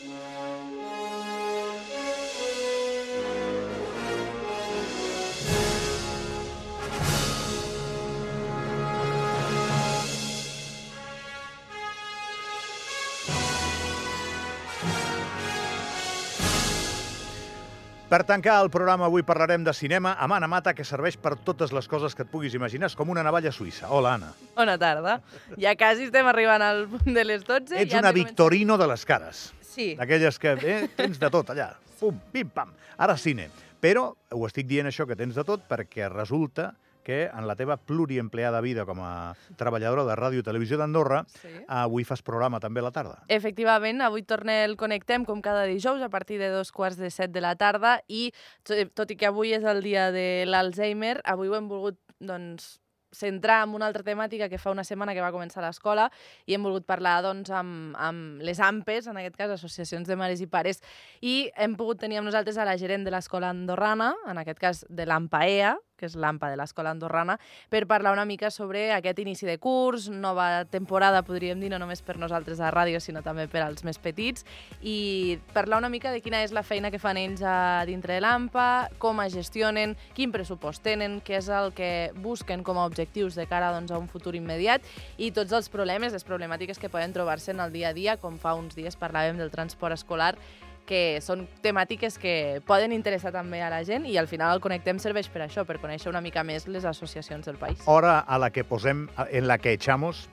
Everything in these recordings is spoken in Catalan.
Per tancar el programa avui parlarem de cinema amb Anna Mata, que serveix per totes les coses que et puguis imaginar. És com una navalla suïssa. Hola, Anna. Bona tarda. Ja quasi estem arribant al punt de les 12. Ets ja una Victorino de les cares. Sí. D'aquelles que eh, tens de tot allà. Pum, pim, pam. Ara cine. Però ho estic dient això que tens de tot perquè resulta que en la teva pluriempleada vida com a treballadora de ràdio i televisió d'Andorra, Sí. avui fas programa també a la tarda. Efectivament, avui torna el Connectem com cada dijous a partir de dos quarts de set de la tarda i to- tot i que avui és el dia de l'Alzheimer, avui ho hem volgut doncs, centrar en una altra temàtica que fa una setmana que va començar l'escola i hem volgut parlar doncs, amb, amb les AMPES, en aquest cas associacions de mares i pares, i hem pogut tenir amb nosaltres a la gerent de l'escola andorrana, en aquest cas de l'AMPAEA, que és l'AMPA de l'escola andorrana, per parlar una mica sobre aquest inici de curs, nova temporada, podríem dir, no només per nosaltres a ràdio, sinó també per als més petits, i parlar una mica de quina és la feina que fan ells a dintre de l'AMPA, com es gestionen, quin pressupost tenen, què és el que busquen com a objectius de cara doncs, a un futur immediat i tots els problemes, les problemàtiques que poden trobar-se en el dia a dia, com fa uns dies parlàvem del transport escolar, que són temàtiques que poden interessar també a la gent i al final el Connectem serveix per això, per conèixer una mica més les associacions del país. Hora a la que posem, en la que echamos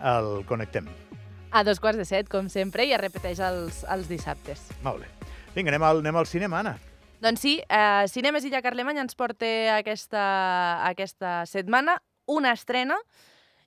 el Connectem. A dos quarts de set, com sempre, i es repeteix els, els dissabtes. Molt bé. Vinga, anem al, anem al cinema, Anna. Doncs sí, eh, Cinemes Illa Carlemany ens porta aquesta, aquesta setmana una estrena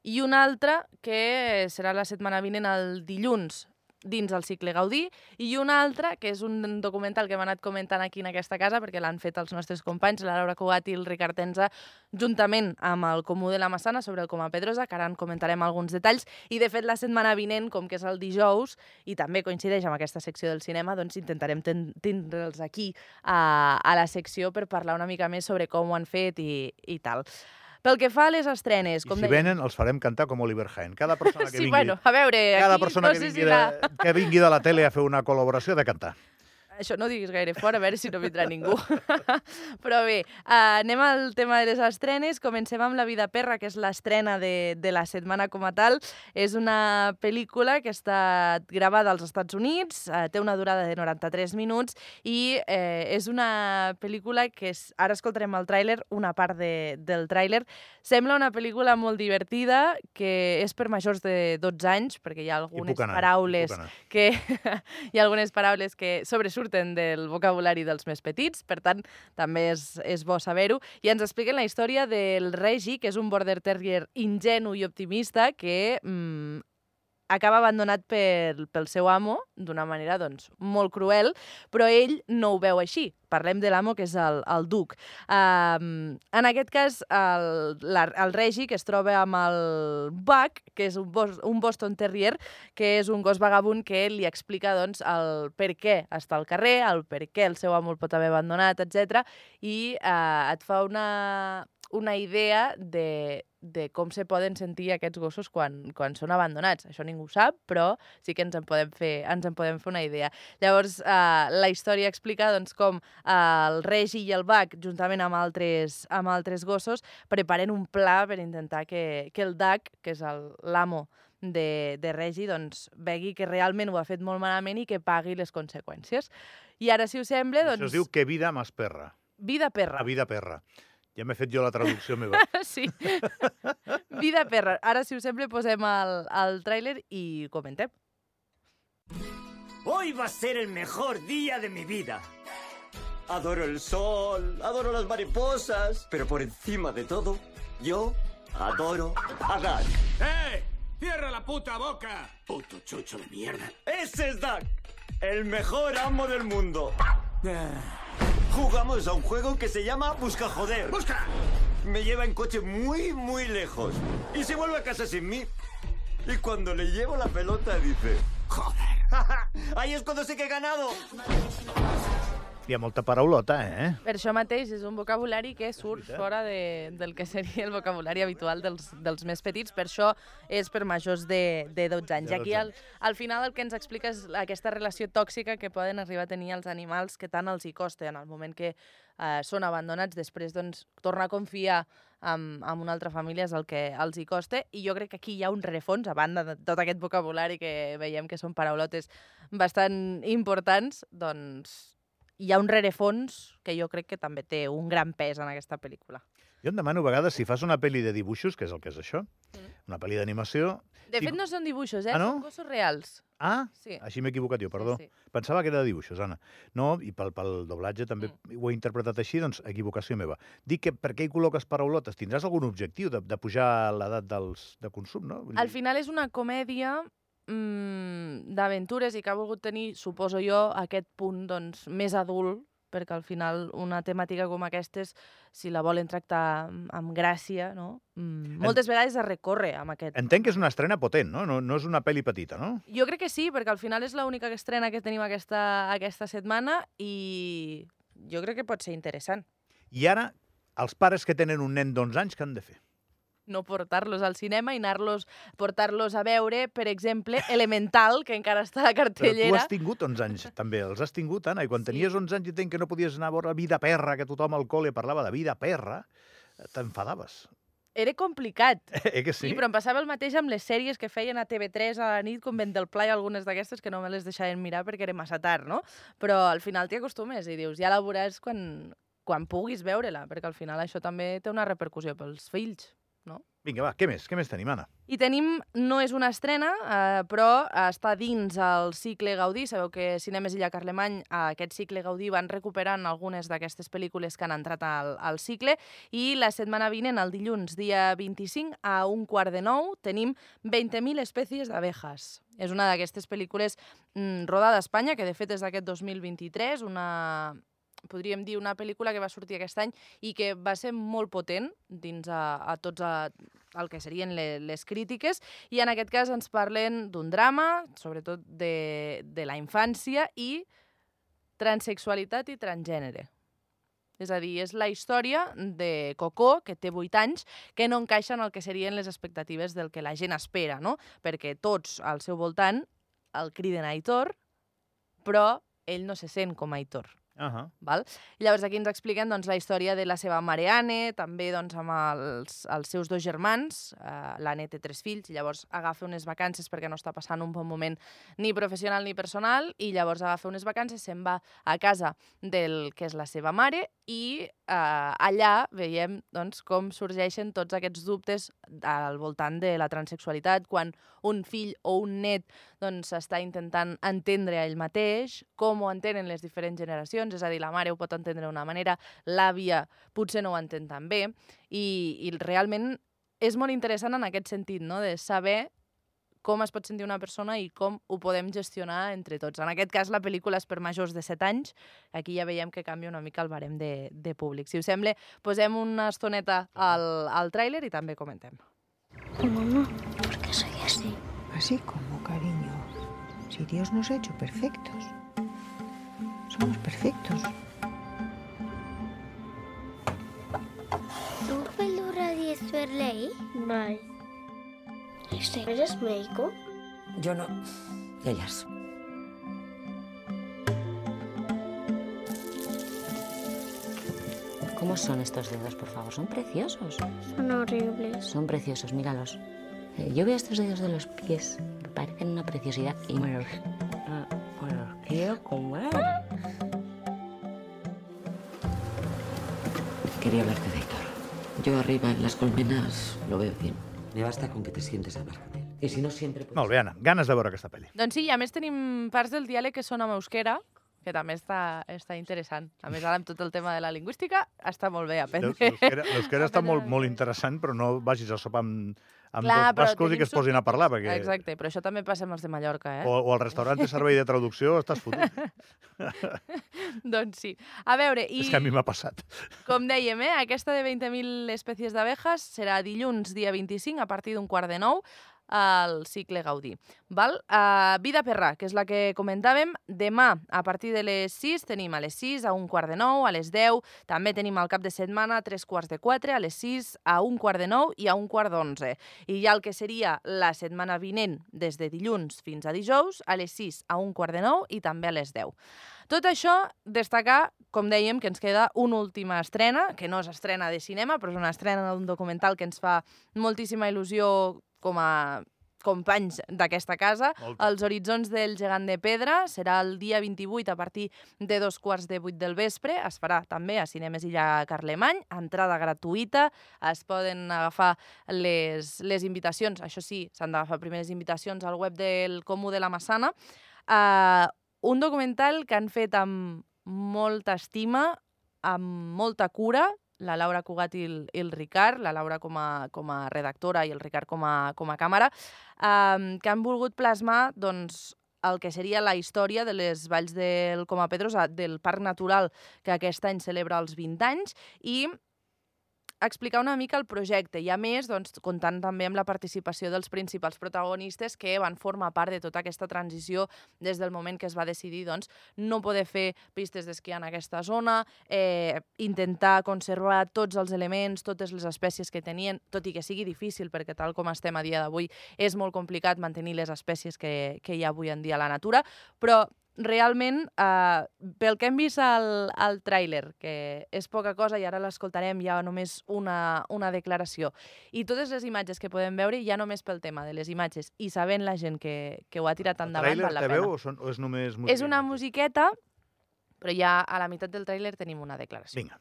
i una altra que serà la setmana vinent el dilluns dins el cicle Gaudí, i una altra, que és un documental que hem anat comentant aquí en aquesta casa, perquè l'han fet els nostres companys, la Laura Cugat i el Ricard Tenza, juntament amb el Comú de la Massana sobre el Coma Pedrosa, que ara en comentarem alguns detalls, i de fet la setmana vinent, com que és el dijous, i també coincideix amb aquesta secció del cinema, doncs intentarem ten- tindre'ls aquí a, a la secció per parlar una mica més sobre com ho han fet i, i tal. Pel que fa a les estrenes, I com si deia... venen, els farem cantar com Oliver Hain. Cada persona que Sí, vingui, bueno, a veure, cada aquí persona no que, vingui si la... de, que vingui de la tele a fer una col·laboració de cantar. Això no diguis gaire fort, a veure si no vindrà ningú. Però bé, uh, anem al tema de les estrenes. Comencem amb La vida perra, que és l'estrena de, de la setmana com a tal. És una pel·lícula que està gravada als Estats Units, uh, té una durada de 93 minuts i eh, és una pel·lícula que és, ara escoltarem el tràiler, una part de, del tràiler. Sembla una pel·lícula molt divertida, que és per majors de 12 anys, perquè hi ha algunes anar. paraules que hi ha algunes paraules que sobresurten del vocabulari dels més petits, per tant, també és, és bo saber-ho. I ens expliquen la història del Regi, que és un border terrier ingenu i optimista que mm, acaba abandonat per, pel seu amo d'una manera doncs, molt cruel, però ell no ho veu així. Parlem de l'amo, que és el, el duc. Um, en aquest cas, el, la, el Regi, que es troba amb el Buck, que és un, bos, un Boston Terrier, que és un gos vagabund que li explica doncs, el per què està al carrer, el per què el seu amo el pot haver abandonat, etc. I uh, et fa una, una idea de, de com se poden sentir aquests gossos quan, quan són abandonats. Això ningú ho sap, però sí que ens en podem fer, ens en podem fer una idea. Llavors, eh, la història explica doncs, com eh, el Regi i el Bac, juntament amb altres, amb altres gossos, preparen un pla per intentar que, que el Dac, que és l'amo de, de Regi, doncs, vegi que realment ho ha fet molt malament i que pagui les conseqüències. I ara, si us sembla, doncs... Això es diu que vida más perra. Vida perra. A vida perra. Ja m'he fet jo la traducció meva. Sí. Vida perra. Ara, si us sembla, posem el, el tràiler i comentem. Hoy va a ser el mejor día de mi vida. Adoro el sol, adoro las mariposas, pero por encima de todo, yo adoro a Doug. ¡Eh! ¡Cierra la puta boca! Puto chucho de mierda. Ese es Doug, el mejor amo del mundo. Ah, Jugamos a un juego que se llama Busca Joder. ¡Busca! Me lleva en coche muy, muy lejos. Y se vuelve a casa sin mí. Y cuando le llevo la pelota dice... ¡Joder! Ahí es cuando sé que he ganado. Hi ha molta paraulota, eh? Per això mateix és un vocabulari que surt fora de, del que seria el vocabulari habitual dels, dels més petits, per això és per majors de, de 12 anys. I aquí 12 al, al final el que ens explica és aquesta relació tòxica que poden arribar a tenir els animals que tant els hi costa. En el moment que eh, són abandonats, després doncs, tornar a confiar en, en una altra família és el que els hi costa. I jo crec que aquí hi ha un rerefons, a banda de tot aquest vocabulari que veiem que són paraulotes bastant importants, doncs hi ha un rerefons que jo crec que també té un gran pes en aquesta pel·lícula. Jo em demano a vegades si fas una pel·li de dibuixos, que és el que és això, Mm. una pel·li d'animació... De fet, no són dibuixos, eh? Ah, no? Són cossos reals. Ah, Sí. així m'he equivocat jo, perdó. Sí, sí. Pensava que era de dibuixos, Anna. No, i pel, pel doblatge també Mm. ho he interpretat així, doncs equivocació meva. Dic que per què hi col·loques paraulotes? Tindràs algun objectiu de, de pujar l'edat dels de consum, no? Vull Al final és una comèdia mm, d'aventures i que ha volgut tenir, suposo jo, aquest punt doncs, més adult, perquè al final una temàtica com aquestes, si la volen tractar amb, gràcia, no? Mm, moltes vegades es recorre amb aquest... Entenc que és una estrena potent, no? no? No és una pel·li petita, no? Jo crec que sí, perquè al final és l'única estrena que tenim aquesta, aquesta setmana i jo crec que pot ser interessant. I ara, els pares que tenen un nen d'11 anys, què han de fer? No portar-los al cinema i anar-los portar-los a veure, per exemple, Elemental, que encara està a la Però tu cartellera. has tingut 11 anys, també. Els has tingut, Anna, i quan Sí. tenies 11 anys i entenc que no podies anar a veure Vida Perra, que tothom al col·le parlava de Vida Perra, t'enfadaves. Era complicat. Eh que Sí? sí? però em passava el mateix amb les sèries que feien a TV3 a la nit, com Vent del Pla i algunes d'aquestes que no me les deixaven mirar perquè era massa tard, no? Però al final t'hi acostumes i dius, ja la veuràs quan, quan puguis veure-la, perquè al final això també té una repercussió pels fills. Vinga, va, què més? Què més tenim, Anna? I tenim, no és una estrena, eh, però està dins el cicle Gaudí. Sabeu que Cinemes Illa Carlemany, a aquest cicle Gaudí, van recuperant algunes d'aquestes pel·lícules que han entrat al, al cicle i la setmana vinent, el dilluns, dia 25, a un quart de nou, tenim 20.000 espècies d'abejas. És una d'aquestes pel·lícules mm, rodada a Espanya, que de fet és d'aquest 2023, una podríem dir una pel·lícula que va sortir aquest any i que va ser molt potent dins a, a tots a, el que serien le, les crítiques i en aquest cas ens parlen d'un drama, sobretot de, de la infància i transexualitat i transgènere. És a dir, és la història de Cocó, que té 8 anys, que no encaixa en el que serien les expectatives del que la gent espera, no? Perquè tots al seu voltant el criden Aitor, però ell no se sent com Aitor. Uh -huh. Val? I llavors aquí ens expliquen doncs, la història de la seva mare Anne, també doncs, amb els, els seus dos germans. Uh, L'Anne té tres fills, i llavors agafa unes vacances perquè no està passant un bon moment ni professional ni personal, i llavors agafa unes vacances, se'n va a casa del que és la seva mare, i uh, allà veiem doncs, com sorgeixen tots aquests dubtes al voltant de la transexualitat, quan un fill o un net doncs, està intentant entendre ell mateix, com ho entenen les diferents generacions, és a dir, la mare ho pot entendre d'una manera, l'àvia potser no ho entén tan bé, i, i realment és molt interessant en aquest sentit, no? de saber com es pot sentir una persona i com ho podem gestionar entre tots. En aquest cas, la pel·lícula és per majors de 7 anys. Aquí ja veiem que canvia una mica el barem de, de públic. Si us sembla, posem una estoneta al, al tràiler i també comentem. Mamá, ¿por qué soy así? Así como, cariño. Si Dios nos ha hecho perfectos. Somos perfectos. ¿Tú pelura de Sverley? Vale. Este, ¿Eres médico? Yo no. Ellas. ¿Cómo son estos dedos, por favor? Son preciosos. Son horribles. Son preciosos, míralos. Eh, yo veo estos dedos de los pies. Me parecen una preciosidad y me los, me los quiero comer. Quería hablarte de Héctor. Yo arriba en las colmenas lo veo bien. Me basta con que te sientes a hablar con él. Y si no siempre... puedes- Molt bé, Anna. Ganes de veure aquesta pel·li. Doncs sí, i a més tenim parts del diàleg que són amb euskera, que també està, està interessant. A més, ara amb tot el tema de la lingüística, està molt bé aprendre. L'euskera està molt, molt interessant, però no vagis a sopar amb, amb Clar, dos bascos i que es posin a parlar, perquè... Exacte, però això també passa amb els de Mallorca, eh? O, o al restaurant de servei de traducció estàs fotut. Doncs sí. A veure, i És que a mi m'ha passat. com dèiem, eh, aquesta de 20.000 espècies d'abejas serà dilluns, dia 25, a partir d'un quart de nou, al cicle Gaudí. Val? Uh, Vida Perrà, que és la que comentàvem, demà a partir de les 6 tenim a les 6, a un quart de 9, a les 10, també tenim al cap de setmana a tres quarts de 4, a les 6, a un quart de 9 i a un quart d'11. I ja el que seria la setmana vinent, des de dilluns fins a dijous, a les 6, a un quart de 9 i també a les 10. Tot això, destacar, com dèiem, que ens queda una última estrena, que no és estrena de cinema, però és una estrena d'un documental que ens fa moltíssima il·lusió com a companys d'aquesta casa. Els horitzons del gegant de pedra serà el dia 28 a partir de dos quarts de vuit del vespre. Es farà també a Cinemes Illa Carlemany, entrada gratuïta. Es poden agafar les, les invitacions, això sí, s'han d'agafar primer les invitacions al web del Comú de la Massana. Uh, un documental que han fet amb molta estima, amb molta cura, la Laura Cugat i el, i el Ricard, la Laura com a, com a redactora i el Ricard com a, com a càmera, eh, que han volgut plasmar doncs, el que seria la història de les valls del Coma Pedrosa, del Parc Natural, que aquest any celebra els 20 anys, i explicar una mica el projecte. I a més doncs, comptant també amb la participació dels principals protagonistes que van formar part de tota aquesta transició des del moment que es va decidir doncs, no poder fer pistes d'esquí en aquesta zona, eh, intentar conservar tots els elements, totes les espècies que tenien, tot i que sigui difícil perquè tal com estem a dia d'avui és molt complicat mantenir les espècies que, que hi ha avui en dia a la natura, però realment, eh, pel que hem vist al, al tràiler, que és poca cosa i ara l'escoltarem ja només una, una declaració, i totes les imatges que podem veure ja només pel tema de les imatges i sabent la gent que, que ho ha tirat El endavant, tràiler val la pena. veu o, són, o és només música? És una musiqueta, però ja a la meitat del tràiler tenim una declaració. Vinga.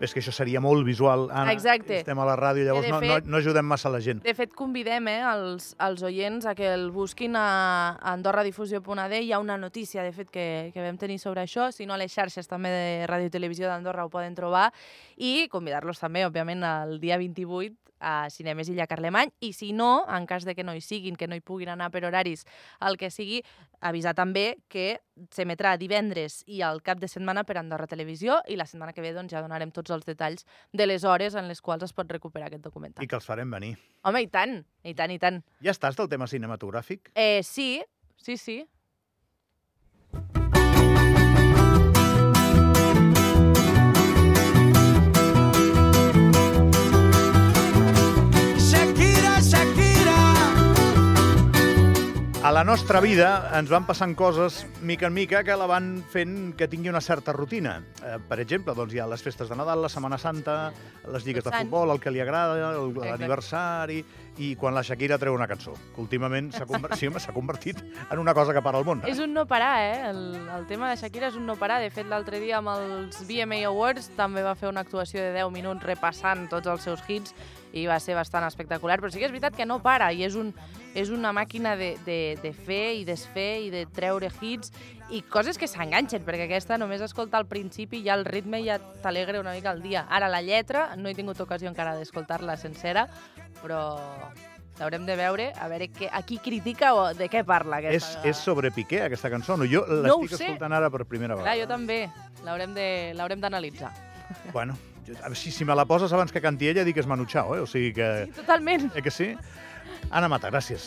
És que això seria molt visual, Anna. Exacte. Estem a la ràdio, llavors no, fet- no, no ajudem massa la gent. De fet, convidem eh, els, els oients a que el busquin a, a AndorraDifusió.d. Hi ha una notícia, de fet, que, que vam tenir sobre això. Si no, a les xarxes també de Ràdio i Televisió d'Andorra ho poden trobar. I convidar-los també, òbviament, el dia 28 a Cinemes Illa Carlemany. I si no, en cas de que no hi siguin, que no hi puguin anar per horaris, el que sigui, avisar també que s'emetrà divendres i al cap de setmana per Andorra Televisió i la setmana que ve doncs, ja donarem tots els detalls de les hores en les quals es pot recuperar aquest documental. I que els farem venir. Home, i tant, i tant, i tant. Ja estàs del tema cinematogràfic? Eh, sí, sí, sí. A la nostra vida ens van passant coses mica en mica que la van fent que tingui una certa rutina. Eh, per exemple, doncs hi ha les festes de Nadal, la Setmana Santa, les lligues de futbol, el que li agrada, l'aniversari, i quan la Shakira treu una cançó, que últimament s'ha conver... sí, convertit en una cosa que para el món. És un no parar, eh? El, el tema de Shakira és un no parar. De fet, l'altre dia amb els VMA Awards també va fer una actuació de 10 minuts repassant tots els seus hits i va ser bastant espectacular, però sí que és veritat que no para i és, un, és una màquina de, de, de fer i desfer i de treure hits i coses que s'enganxen, perquè aquesta només escolta al principi i ja el ritme ja t'alegra una mica el dia. Ara la lletra, no he tingut ocasió encara d'escoltar-la sencera, però l'haurem de veure, a veure què, a qui critica o de què parla És, aquesta és sobre Piqué, aquesta cançó. No, jo No l'estic sé. escoltant ara per primera Clar, vegada. jo també. L'haurem d'analitzar. Bueno, si, si me la poses abans que canti ella, dic que és Manu Chao, eh? O sigui que... Totalment. Eh que sí? Anna Mata, gràcies.